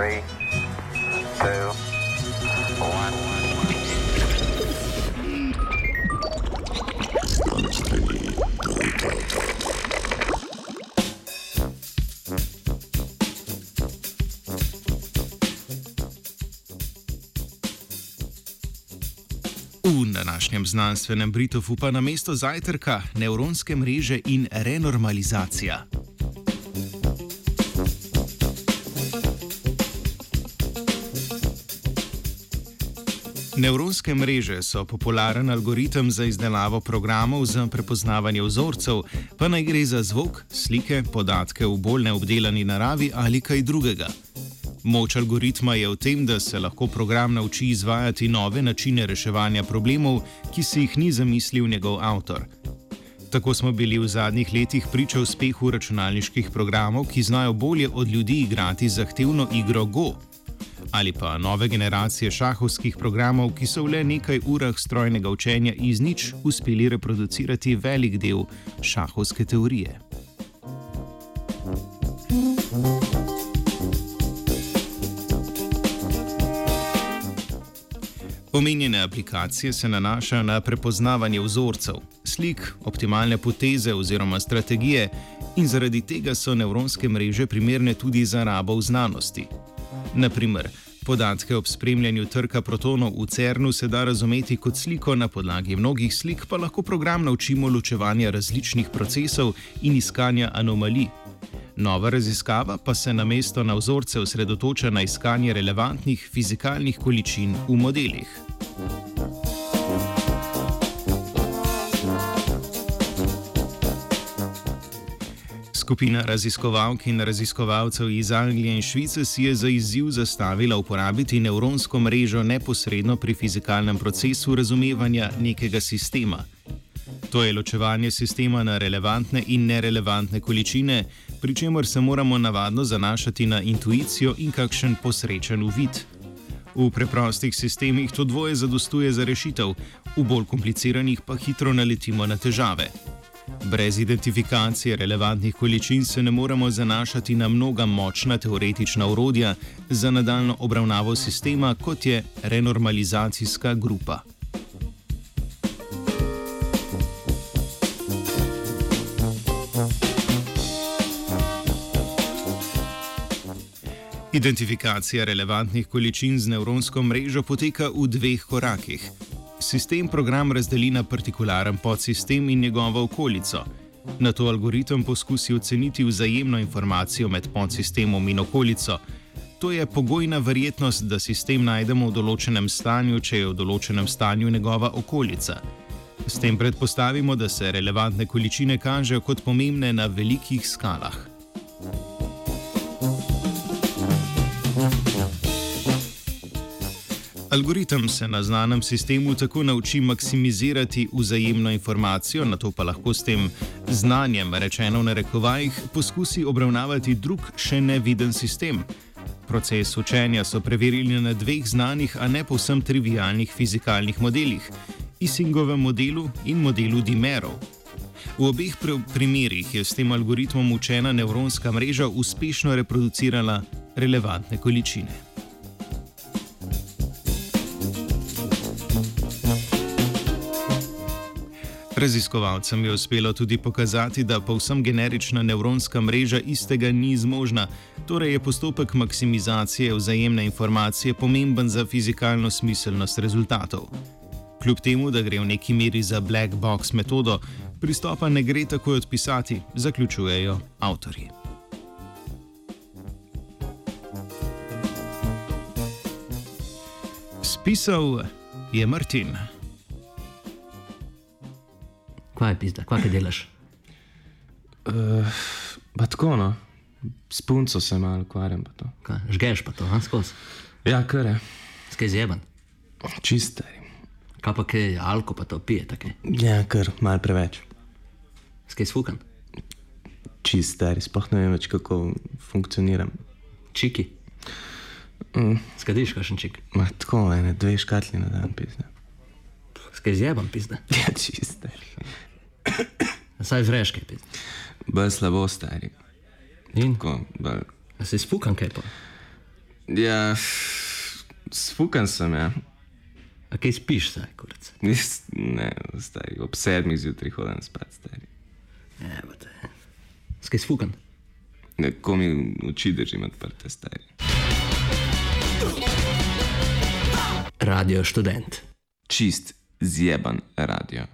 Three, two, one. V današnjem znanstvenem Britofu pa na mesto zajtrka nevronske mreže in renormalizacija. Nevronske mreže so popularen algoritem za izdelavo programov za prepoznavanje vzorcev, pa naj gre za zvok, slike, podatke v bolj neobdelani naravi ali kaj drugega. Moč algoritma je v tem, da se lahko program nauči izvajati nove načine reševanja problemov, ki si jih ni zamislil njegov avtor. Tako smo bili v zadnjih letih priča uspehu računalniških programov, ki znajo bolje od ljudi igrati zahtevno igro Go. Ali pa nove generacije šahovskih programov, ki so v le nekaj urah strojnega učenja iz nič uspeli reproducirati velik del šahovske teorije. Omenjene aplikacije se nanašajo na prepoznavanje vzorcev, slik, optimalne poteze oziroma strategije, in zaradi tega so nevronske mreže primerne tudi za rabo v znanosti. Naprimer, podatke ob spremljanju trka protonov v CERN-u se da razumeti kot sliko, na podlagi mnogih slik pa lahko program naučimo ločevanja različnih procesov in iskanja anomalij. Nova raziskava pa se namesto na vzorce osredotoča na iskanje relevantnih fizikalnih količin v modelih. Skupina raziskovalk in raziskovalcev iz Anglije in Švice si je za izziv zastavila uporabiti nevronsko mrežo neposredno pri fizikalnem procesu razumevanja nekega sistema. To je ločevanje sistema na relevantne in nerelevantne količine, pri čemer se moramo navadno zanašati na intuicijo in kakšen posrečen uvid. V preprostih sistemih to dvoje zadostuje za rešitev, v bolj kompliciranih pa hitro naletimo na težave. Brez identifikacije relevantnih količin se ne moremo zanašati na mnoga močna teoretična urodja za nadaljno obravnavo sistema, kot je renormalizacijska grupa. Identifikacija relevantnih količin z nevronsko mrežo poteka v dveh korakih. Sistem program razdeli na partikularen podsistem in njegovo okolico. Na to algoritem poskusi oceniti vzajemno informacijo med podsistemom in okolico. To je pogojna verjetnost, da sistem najdemo v določenem stanju, če je v določenem stanju njegova okolica. S tem predpostavimo, da se relevantne količine kažejo kot pomembne na velikih skalah. Algoritem se na znanem sistemu tako nauči maksimizirati vzajemno informacijo, na to pa lahko s tem znanjem, rečeno v narekovajih, poskusi obravnavati drug še neviden sistem. Proces učenja so preverili na dveh znanih, a ne povsem trivialnih fizikalnih modelih: Isingovem modelu in modelu Dimerov. V obeh pr primerih je s tem algoritmom učena nevronska mreža uspešno reproducirala relevantne količine. Raziskovalcem je uspelo tudi pokazati, da povsem generična nevronska mreža istega ni zmožna, torej je postopek maksimizacije vzajemne informacije pomemben za fizikalno smiselnost rezultatov. Kljub temu, da gre v neki meri za black box metodo, pristopa ne gre takoj odpisati, zaključujejo avtorji. Spisal je Martin. Kaj je pizda, kaj delaš? Uh, pa tako, no. S punco se malo ukvarjam. Pa. Kaj, žgeš pa to, a skozi. ja, kar je. Skaj zjeban. Čiste. Kaj pa kaj, alko pa to pije, tako. Ja, kar malo preveč. Skaj sfukan. Čiste, sploh ne vem več, kako funkcioniram. Čiki. Mm, Skadiš, kakšen čik. ma tako, ene dve škatli na dan pizne. Skaj zjeban, pizda. Ja, čiste. Saj žreš kaj, pizda. Bolj slabo, stari. In? Tako, bolj. A si sfukan kaj pa? Ja, sfukan sem, ja. A kaj spiš, saj, kurc? Ne, stari, ob sedmih zjutraj hodim spat, stari. Evo te. Skaj sfukan? Ko mi oči držim odprte, stari. Radio študent. Čist zjeban radio.